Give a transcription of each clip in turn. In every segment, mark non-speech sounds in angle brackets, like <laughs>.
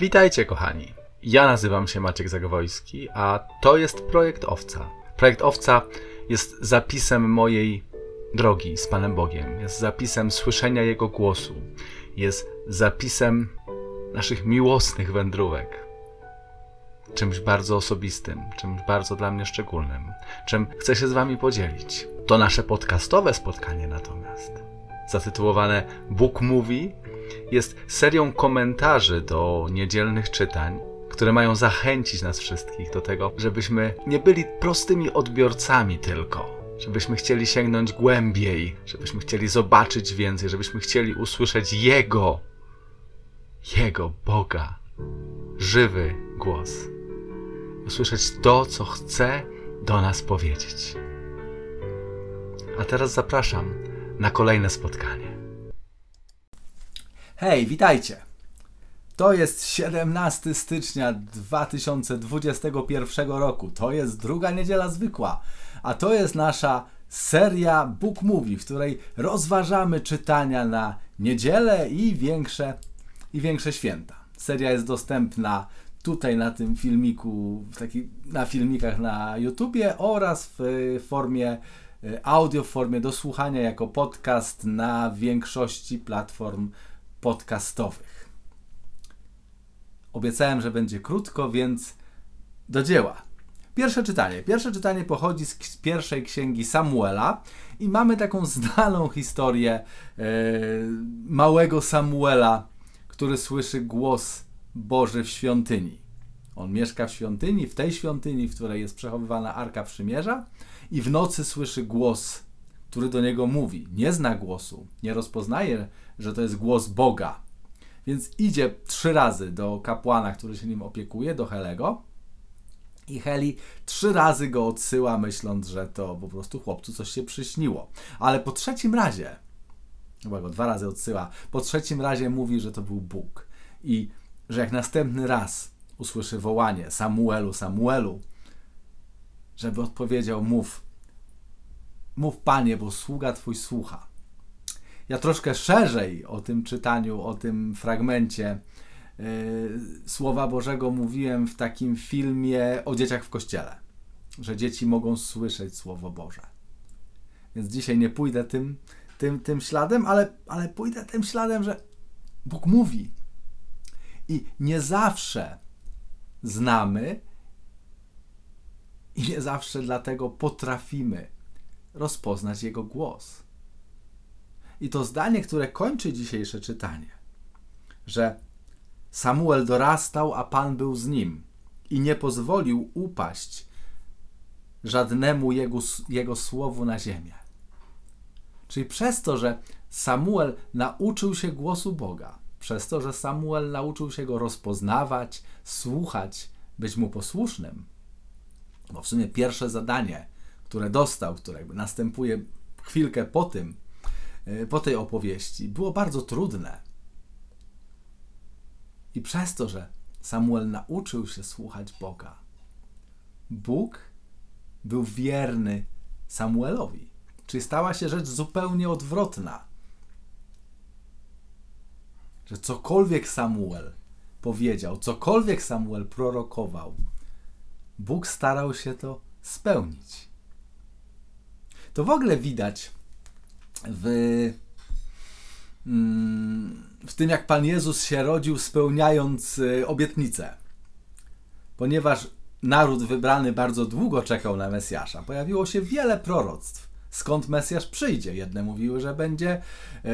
Witajcie kochani. Ja nazywam się Maciek Zagowojski, a to jest Projekt Owca. Projekt Owca jest zapisem mojej drogi z Panem Bogiem, jest zapisem słyszenia Jego głosu, jest zapisem naszych miłosnych wędrówek. Czymś bardzo osobistym, czymś bardzo dla mnie szczególnym, czym chcę się z Wami podzielić. To nasze podcastowe spotkanie natomiast, zatytułowane Bóg mówi, jest serią komentarzy do niedzielnych czytań, które mają zachęcić nas wszystkich do tego, żebyśmy nie byli prostymi odbiorcami tylko, żebyśmy chcieli sięgnąć głębiej, żebyśmy chcieli zobaczyć więcej, żebyśmy chcieli usłyszeć Jego, Jego Boga, żywy głos. Usłyszeć to, co chce do nas powiedzieć. A teraz zapraszam na kolejne spotkanie. Hej, witajcie! To jest 17 stycznia 2021 roku. To jest druga niedziela zwykła, a to jest nasza seria Book Movie, w której rozważamy czytania na niedzielę i większe, i większe święta. Seria jest dostępna tutaj na tym filmiku, taki, na filmikach na YouTubie oraz w formie e, audio, w formie do słuchania jako podcast na większości platform podcastowych. Obiecałem, że będzie krótko, więc do dzieła. Pierwsze czytanie. Pierwsze czytanie pochodzi z pierwszej księgi Samuela i mamy taką znaną historię e, małego Samuela, który słyszy głos Boży w świątyni. On mieszka w świątyni, w tej świątyni, w której jest przechowywana Arka Przymierza i w nocy słyszy głos, który do niego mówi. Nie zna głosu, nie rozpoznaje, że to jest głos Boga. Więc idzie trzy razy do kapłana, który się nim opiekuje, do Helego. I Heli trzy razy go odsyła, myśląc, że to po prostu chłopcu coś się przyśniło. Ale po trzecim razie, chyba go dwa razy odsyła, po trzecim razie mówi, że to był Bóg. I że jak następny raz usłyszy wołanie Samuelu, Samuelu, żeby odpowiedział: Mów, mów panie, bo sługa twój słucha. Ja troszkę szerzej o tym czytaniu, o tym fragmencie yy, Słowa Bożego mówiłem w takim filmie o dzieciach w kościele, że dzieci mogą słyszeć Słowo Boże. Więc dzisiaj nie pójdę tym, tym, tym śladem, ale, ale pójdę tym śladem, że Bóg mówi. I nie zawsze znamy i nie zawsze dlatego potrafimy rozpoznać Jego głos. I to zdanie, które kończy dzisiejsze czytanie, że Samuel dorastał, a Pan był z nim i nie pozwolił upaść żadnemu jego, jego słowu na ziemię. Czyli przez to, że Samuel nauczył się głosu Boga, przez to, że Samuel nauczył się go rozpoznawać, słuchać, być mu posłusznym, bo w sumie pierwsze zadanie, które dostał, które następuje chwilkę po tym, e, po tej opowieści, było bardzo trudne. I przez to, że Samuel nauczył się słuchać Boga, Bóg był wierny Samuelowi. Czyli stała się rzecz zupełnie odwrotna. Że cokolwiek Samuel powiedział, cokolwiek Samuel prorokował, Bóg starał się to spełnić. To w ogóle widać w, mm, w tym, jak Pan Jezus się rodził, spełniając y, obietnicę. Ponieważ naród wybrany bardzo długo czekał na Mesjasza, pojawiło się wiele proroctw skąd Mesjasz przyjdzie. Jedne mówiły, że będzie, e,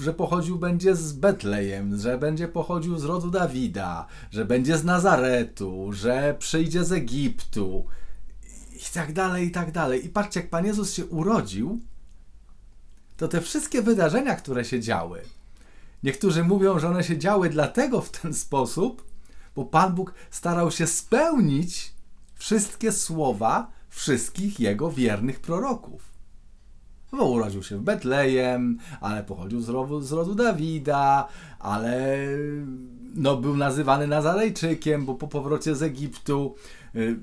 że pochodził będzie z Betlejem, że będzie pochodził z rodu Dawida, że będzie z Nazaretu, że przyjdzie z Egiptu i tak dalej, i tak dalej. I patrzcie, jak Pan Jezus się urodził, to te wszystkie wydarzenia, które się działy, niektórzy mówią, że one się działy dlatego w ten sposób, bo Pan Bóg starał się spełnić wszystkie słowa, wszystkich jego wiernych proroków. Bo urodził się w Betlejem, ale pochodził z rodu, z rodu Dawida, ale no, był nazywany Nazarejczykiem, bo po powrocie z Egiptu y,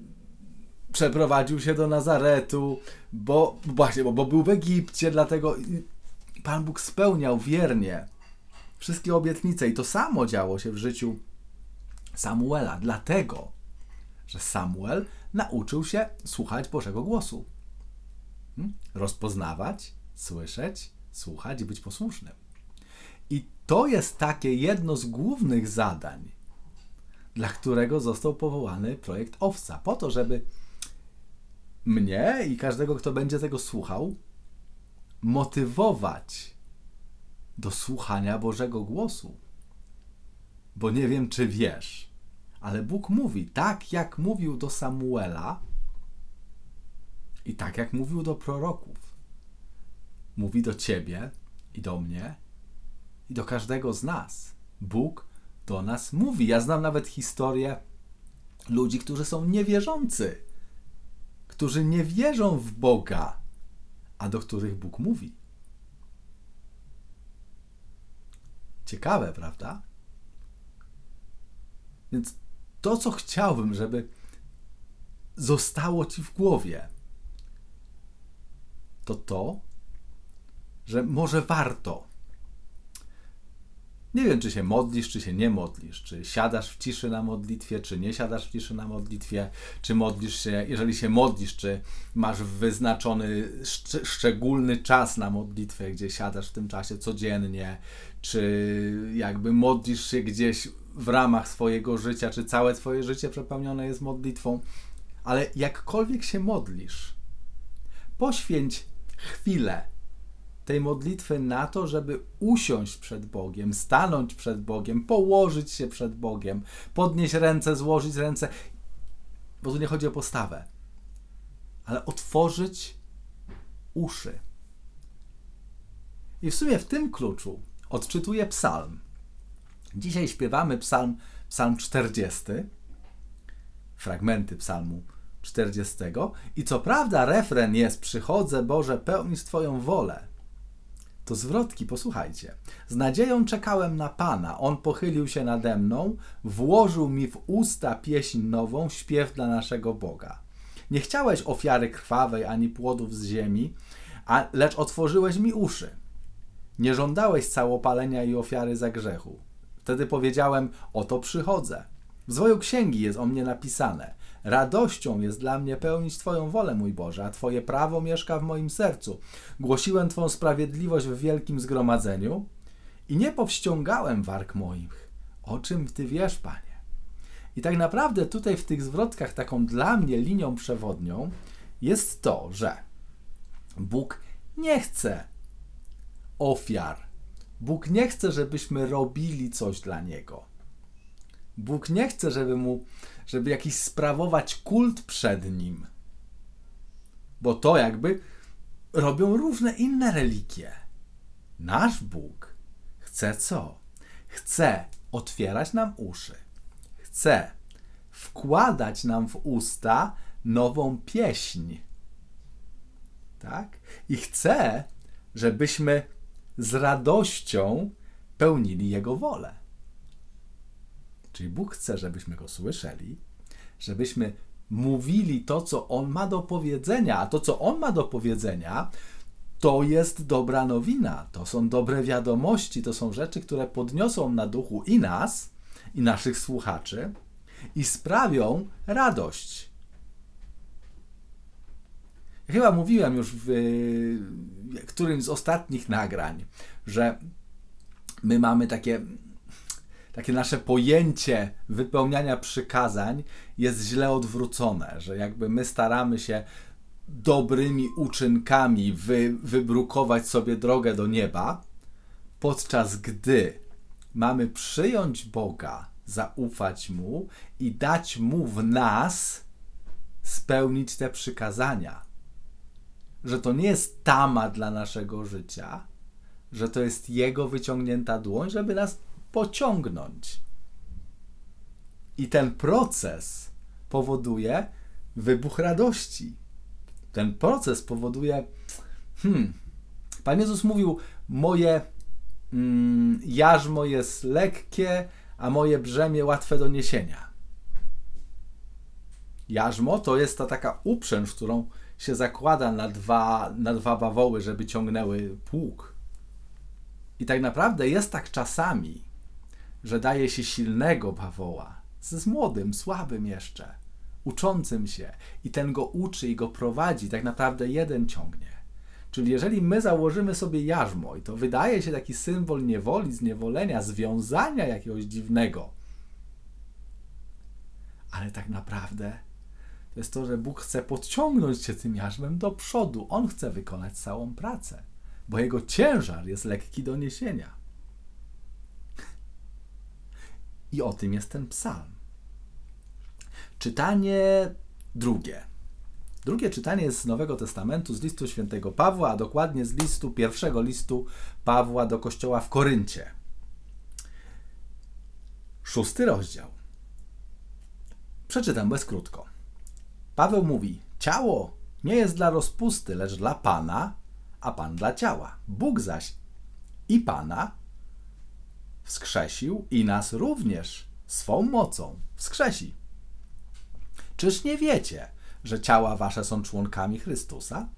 przeprowadził się do Nazaretu, bo właśnie, bo, bo był w Egipcie, dlatego Pan Bóg spełniał wiernie wszystkie obietnice i to samo działo się w życiu Samuela, dlatego, że Samuel nauczył się słuchać Bożego głosu. Hmm? Rozpoznawać, słyszeć, słuchać i być posłusznym. I to jest takie jedno z głównych zadań, dla którego został powołany projekt Owca. Po to, żeby mnie i każdego, kto będzie tego słuchał, motywować do słuchania Bożego głosu. Bo nie wiem, czy wiesz, ale Bóg mówi tak, jak mówił do Samuela i tak, jak mówił do proroków. Mówi do ciebie i do mnie i do każdego z nas. Bóg do nas mówi. Ja znam nawet historię ludzi, którzy są niewierzący, którzy nie wierzą w Boga, a do których Bóg mówi. Ciekawe, prawda? Więc to, co chciałbym, żeby zostało ci w głowie, to to, że może warto. Nie wiem, czy się modlisz, czy się nie modlisz, czy siadasz w ciszy na modlitwie, czy nie siadasz w ciszy na modlitwie, czy modlisz się, jeżeli się modlisz, czy masz wyznaczony szcz szczególny czas na modlitwę, gdzie siadasz w tym czasie codziennie, czy jakby modlisz się gdzieś w ramach swojego życia, czy całe Twoje życie przepełnione jest modlitwą, ale jakkolwiek się modlisz, poświęć chwilę tej modlitwy na to, żeby usiąść przed Bogiem, stanąć przed Bogiem, położyć się przed Bogiem, podnieść ręce, złożyć ręce, bo tu nie chodzi o postawę, ale otworzyć uszy. I w sumie w tym kluczu odczytuję psalm. Dzisiaj śpiewamy psalm, psalm 40, fragmenty psalmu 40. I co prawda refren jest Przychodzę Boże pełnić Twoją wolę. To zwrotki, posłuchajcie. Z nadzieją czekałem na Pana. On pochylił się nade mną, włożył mi w usta pieśń nową, śpiew dla naszego Boga. Nie chciałeś ofiary krwawej ani płodów z ziemi, a, lecz otworzyłeś mi uszy. Nie żądałeś całopalenia i ofiary za grzechu. Wtedy powiedziałem: Oto przychodzę. W zwoju księgi jest o mnie napisane. Radością jest dla mnie pełnić Twoją wolę, mój Boże, a Twoje prawo mieszka w moim sercu. Głosiłem Twą sprawiedliwość w wielkim zgromadzeniu i nie powściągałem warg moich. O czym Ty wiesz, Panie? I tak naprawdę tutaj w tych zwrotkach, taką dla mnie linią przewodnią, jest to, że Bóg nie chce ofiar. Bóg nie chce, żebyśmy robili coś dla Niego. Bóg nie chce, żeby mu, żeby jakiś sprawować kult przed nim. Bo to jakby robią różne inne religie. Nasz Bóg chce co? Chce otwierać nam uszy. Chce wkładać nam w usta nową pieśń. Tak? I chce, żebyśmy z radością pełnili Jego wolę. Czyli Bóg chce, żebyśmy Go słyszeli, żebyśmy mówili to, co On ma do powiedzenia, a to, co On ma do powiedzenia, to jest dobra nowina, to są dobre wiadomości, to są rzeczy, które podniosą na duchu i nas, i naszych słuchaczy, i sprawią radość. Chyba mówiłem już w którymś z ostatnich nagrań, że my mamy takie, takie nasze pojęcie wypełniania przykazań jest źle odwrócone, że jakby my staramy się dobrymi uczynkami wy, wybrukować sobie drogę do nieba, podczas gdy mamy przyjąć Boga, zaufać Mu i dać Mu w nas spełnić te przykazania. Że to nie jest tama dla naszego życia, że to jest Jego wyciągnięta dłoń, żeby nas pociągnąć. I ten proces powoduje wybuch radości. Ten proces powoduje. Hmm, Pan Jezus mówił: Moje mm, jarzmo jest lekkie, a moje brzemię łatwe do niesienia. Jarzmo to jest ta taka uprzęż, którą się zakłada na dwa, na dwa bawoły, żeby ciągnęły pług. I tak naprawdę jest tak czasami, że daje się silnego bawoła z młodym, słabym jeszcze, uczącym się i ten go uczy i go prowadzi, tak naprawdę jeden ciągnie. Czyli jeżeli my założymy sobie jarzmo i to wydaje się taki symbol niewoli, zniewolenia, związania jakiegoś dziwnego, ale tak naprawdę to jest to, że Bóg chce podciągnąć cię tym jarzmem do przodu. On chce wykonać całą pracę, bo jego ciężar jest lekki do niesienia. I o tym jest ten psalm. Czytanie drugie. Drugie czytanie jest z Nowego Testamentu, z listu świętego Pawła, a dokładnie z listu, pierwszego listu Pawła do kościoła w Koryncie. Szósty rozdział. Przeczytam bez krótko. Paweł mówi: Ciało nie jest dla rozpusty, lecz dla Pana, a Pan dla ciała. Bóg zaś i Pana wskrzesił i nas również swą mocą wskrzesi. Czyż nie wiecie, że ciała wasze są członkami Chrystusa?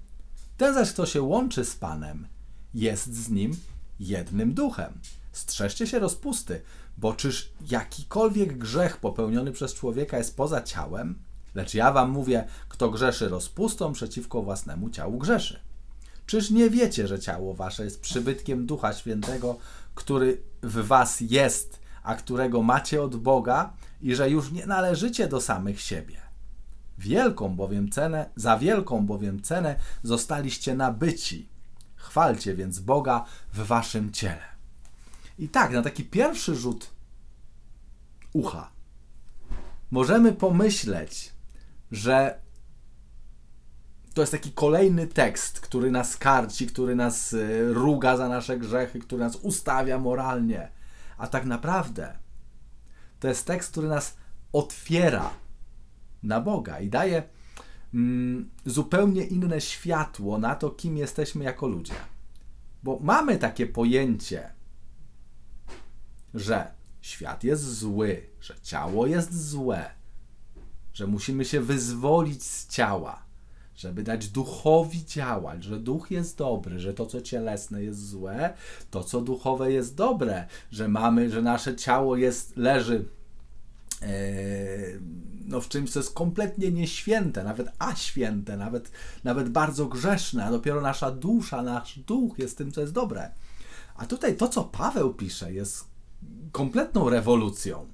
Ten zaś, kto się łączy z Panem, jest z nim jednym duchem. Strzeżcie się rozpusty, bo czyż jakikolwiek grzech popełniony przez człowieka jest poza ciałem? Lecz ja wam mówię, kto grzeszy rozpustą przeciwko własnemu ciału grzeszy. Czyż nie wiecie, że ciało wasze jest przybytkiem Ducha Świętego, który w was jest, a którego macie od Boga i że już nie należycie do samych siebie? Wielką bowiem cenę, za wielką bowiem cenę zostaliście nabyci. Chwalcie więc Boga w waszym ciele. I tak, na taki pierwszy rzut ucha możemy pomyśleć, że to jest taki kolejny tekst, który nas karci, który nas y, ruga za nasze grzechy, który nas ustawia moralnie. A tak naprawdę to jest tekst, który nas otwiera na Boga i daje mm, zupełnie inne światło na to, kim jesteśmy jako ludzie. Bo mamy takie pojęcie, że świat jest zły, że ciało jest złe, że musimy się wyzwolić z ciała, żeby dać duchowi działać, że duch jest dobry, że to, co cielesne jest złe, to, co duchowe jest dobre, że mamy, że nasze ciało jest, leży e, no, w czymś, co jest kompletnie nieświęte, nawet aświęte, nawet, nawet bardzo grzeszne, a dopiero nasza dusza, nasz duch jest tym, co jest dobre. A tutaj to, co Paweł pisze, jest kompletną rewolucją.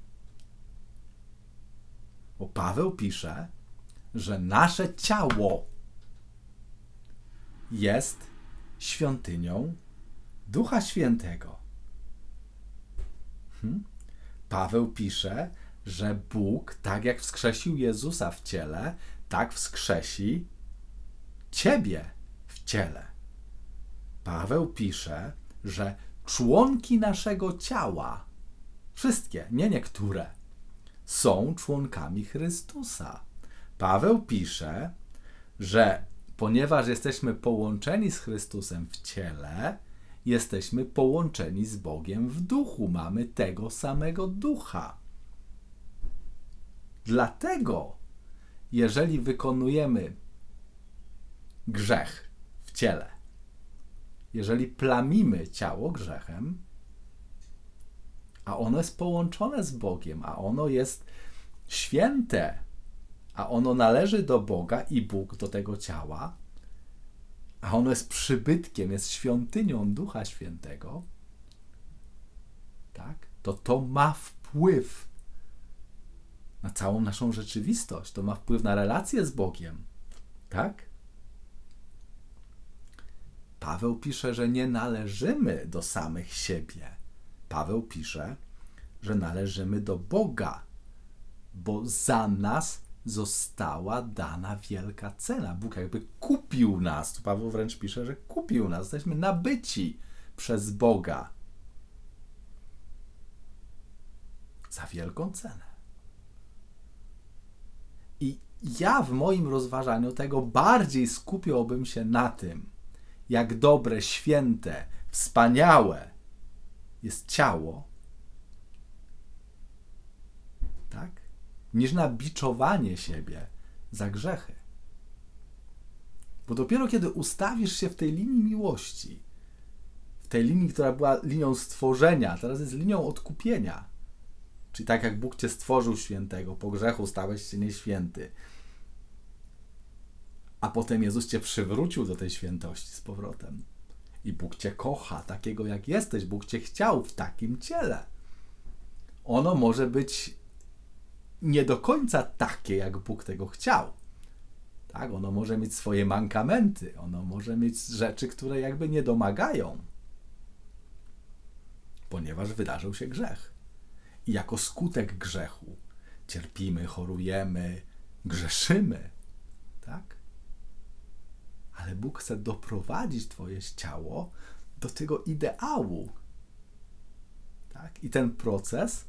Bo Paweł pisze, że nasze ciało jest świątynią Ducha Świętego. Hmm? Paweł pisze, że Bóg, tak jak wskrzesił Jezusa w ciele, tak wskrzesi ciebie w ciele. Paweł pisze, że członki naszego ciała, wszystkie, nie niektóre, są członkami Chrystusa. Paweł pisze, że ponieważ jesteśmy połączeni z Chrystusem w ciele, jesteśmy połączeni z Bogiem w duchu, mamy tego samego ducha. Dlatego, jeżeli wykonujemy grzech w ciele, jeżeli plamimy ciało grzechem, a ono jest połączone z Bogiem, a ono jest święte, a ono należy do Boga i Bóg do tego ciała, a ono jest przybytkiem, jest świątynią Ducha Świętego, tak? To to ma wpływ na całą naszą rzeczywistość, to ma wpływ na relacje z Bogiem, tak? Paweł pisze, że nie należymy do samych siebie. Paweł pisze, że należymy do Boga, bo za nas została dana wielka cena. Bóg jakby kupił nas. Tu Paweł wręcz pisze, że kupił nas. Jesteśmy nabyci przez Boga za wielką cenę. I ja w moim rozważaniu tego bardziej skupiłbym się na tym, jak dobre, święte, wspaniałe jest ciało, tak? Niż na biczowanie siebie za grzechy. Bo dopiero kiedy ustawisz się w tej linii miłości, w tej linii, która była linią stworzenia, teraz jest linią odkupienia, Czyli tak jak Bóg cię stworzył świętego, po grzechu stałeś się nieświęty. A potem Jezus cię przywrócił do tej świętości z powrotem. I Bóg cię kocha takiego jak jesteś. Bóg cię chciał w takim ciele. Ono może być nie do końca takie, jak Bóg tego chciał. Tak, ono może mieć swoje mankamenty, ono może mieć rzeczy, które jakby nie domagają, ponieważ wydarzył się grzech. I jako skutek grzechu cierpimy, chorujemy, grzeszymy. Tak? Ale Bóg chce doprowadzić Twoje ciało do tego ideału. Tak? I ten proces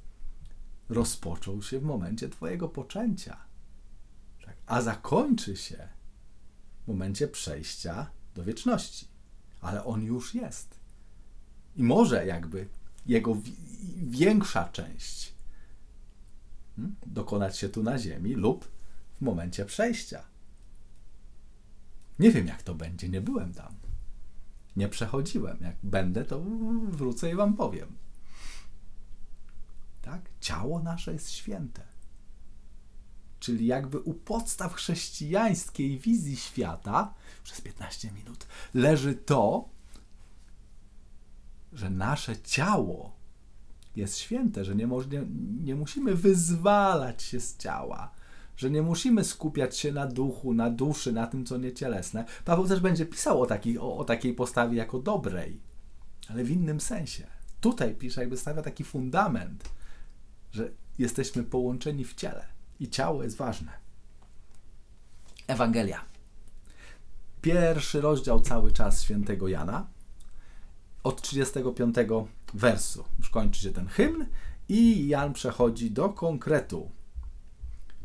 rozpoczął się w momencie Twojego poczęcia, tak? a zakończy się w momencie przejścia do wieczności. Ale on już jest. I może jakby jego większa część hmm, dokonać się tu na Ziemi lub w momencie przejścia. Nie wiem, jak to będzie, nie byłem tam. Nie przechodziłem. Jak będę, to wrócę i Wam powiem. Tak? Ciało nasze jest święte. Czyli jakby u podstaw chrześcijańskiej wizji świata, przez 15 minut, leży to, że nasze ciało jest święte, że nie, nie, nie musimy wyzwalać się z ciała, że nie musimy skupiać się na duchu, na duszy, na tym, co niecielesne. Paweł też będzie pisał o, takiej, o, o takiej postawie jako dobrej, ale w innym sensie. Tutaj pisze, jakby stawia taki fundament, że jesteśmy połączeni w ciele i ciało jest ważne. Ewangelia. Pierwszy rozdział cały czas świętego Jana. Od 35 wersu już kończy się ten hymn i Jan przechodzi do konkretu.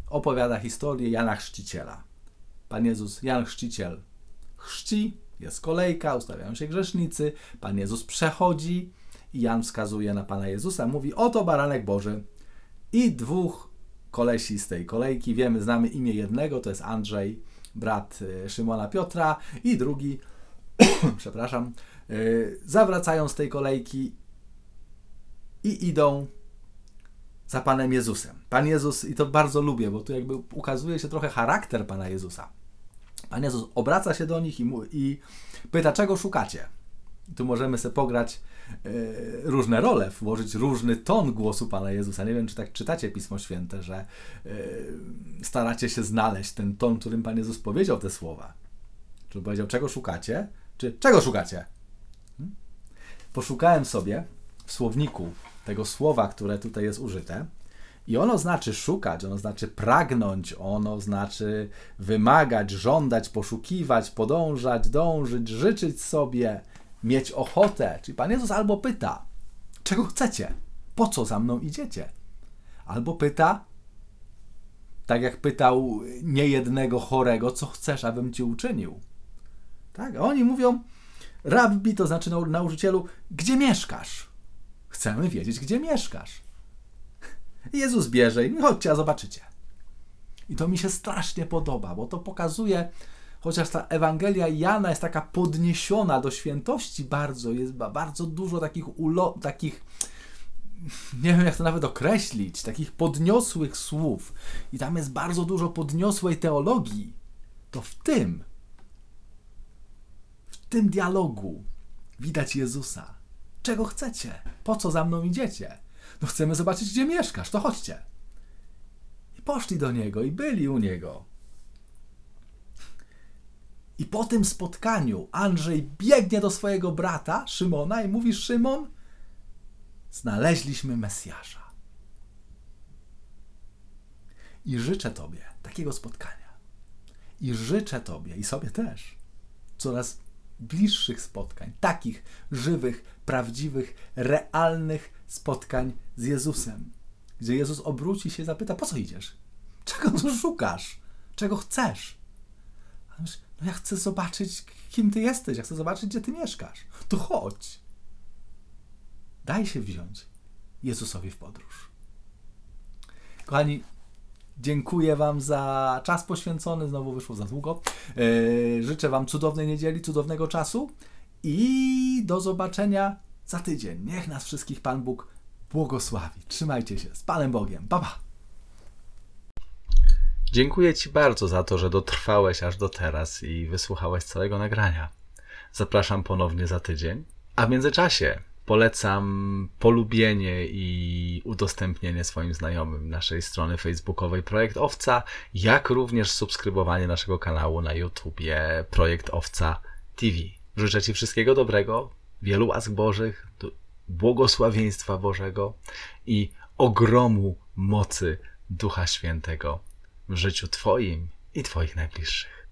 Opowiada historię Jana Chrzciciela. Pan Jezus, Jan Chrzciciel chrzci, jest kolejka, ustawiają się grzesznicy, Pan Jezus przechodzi i Jan wskazuje na Pana Jezusa, mówi oto baranek Boży, i dwóch kolesi z tej kolejki. Wiemy, znamy imię jednego, to jest Andrzej, brat e, Szymona Piotra, i drugi, <coughs> przepraszam, e, zawracają z tej kolejki i idą za Panem Jezusem. Pan Jezus, i to bardzo lubię, bo tu jakby ukazuje się trochę charakter Pana Jezusa. Pan Jezus obraca się do nich i, i pyta, czego szukacie? Tu możemy sobie pograć e, różne role, włożyć różny ton głosu Pana Jezusa. Nie wiem, czy tak czytacie Pismo Święte, że e, staracie się znaleźć ten ton, którym Pan Jezus powiedział te słowa. Czy powiedział, czego szukacie, czy czego szukacie? Hmm? Poszukałem sobie w słowniku tego słowa, które tutaj jest użyte. I ono znaczy szukać, ono znaczy pragnąć, ono znaczy wymagać, żądać, poszukiwać, podążać, dążyć, życzyć sobie, mieć ochotę. Czyli Pan Jezus albo pyta, czego chcecie? Po co za mną idziecie? Albo pyta, tak jak pytał niejednego chorego, co chcesz, abym ci uczynił. Tak, a oni mówią, rabbi, to znaczy nauczycielu, gdzie mieszkasz? Chcemy wiedzieć, gdzie mieszkasz. <laughs> Jezus bierze i chodźcie, a zobaczycie. I to mi się strasznie podoba, bo to pokazuje, chociaż ta Ewangelia Jana jest taka podniesiona do świętości bardzo, jest bardzo dużo takich ulo, takich nie wiem jak to nawet określić, takich podniosłych słów i tam jest bardzo dużo podniosłej teologii, to w tym w tym dialogu widać Jezusa. Czego chcecie? Po co za mną idziecie? No chcemy zobaczyć, gdzie mieszkasz, to chodźcie. I poszli do Niego i byli u Niego. I po tym spotkaniu Andrzej biegnie do swojego brata Szymona i mówi: Szymon, znaleźliśmy Mesjasza. I życzę Tobie takiego spotkania. I życzę Tobie i sobie też coraz bliższych spotkań, takich żywych, prawdziwych, realnych spotkań z Jezusem, gdzie Jezus obróci się i zapyta: Po co idziesz? Czego tu szukasz? Czego chcesz? A myśl, no ja chcę zobaczyć, kim ty jesteś, ja chcę zobaczyć, gdzie ty mieszkasz. To chodź. Daj się wziąć Jezusowi w podróż. Kochani, dziękuję Wam za czas poświęcony. Znowu wyszło za długo. Yy, życzę Wam cudownej niedzieli, cudownego czasu i do zobaczenia za tydzień. Niech nas wszystkich Pan Bóg błogosławi. Trzymajcie się. Z Panem Bogiem. Pa, pa. Dziękuję Ci bardzo za to, że dotrwałeś aż do teraz i wysłuchałeś całego nagrania. Zapraszam ponownie za tydzień. A w międzyczasie polecam polubienie i udostępnienie swoim znajomym naszej strony facebookowej Projekt Owca, jak również subskrybowanie naszego kanału na YouTubie Projekt Owca TV. Życzę Ci wszystkiego dobrego, wielu łask Bożych, błogosławieństwa Bożego i ogromu mocy Ducha Świętego w życiu Twoim i Twoich najbliższych.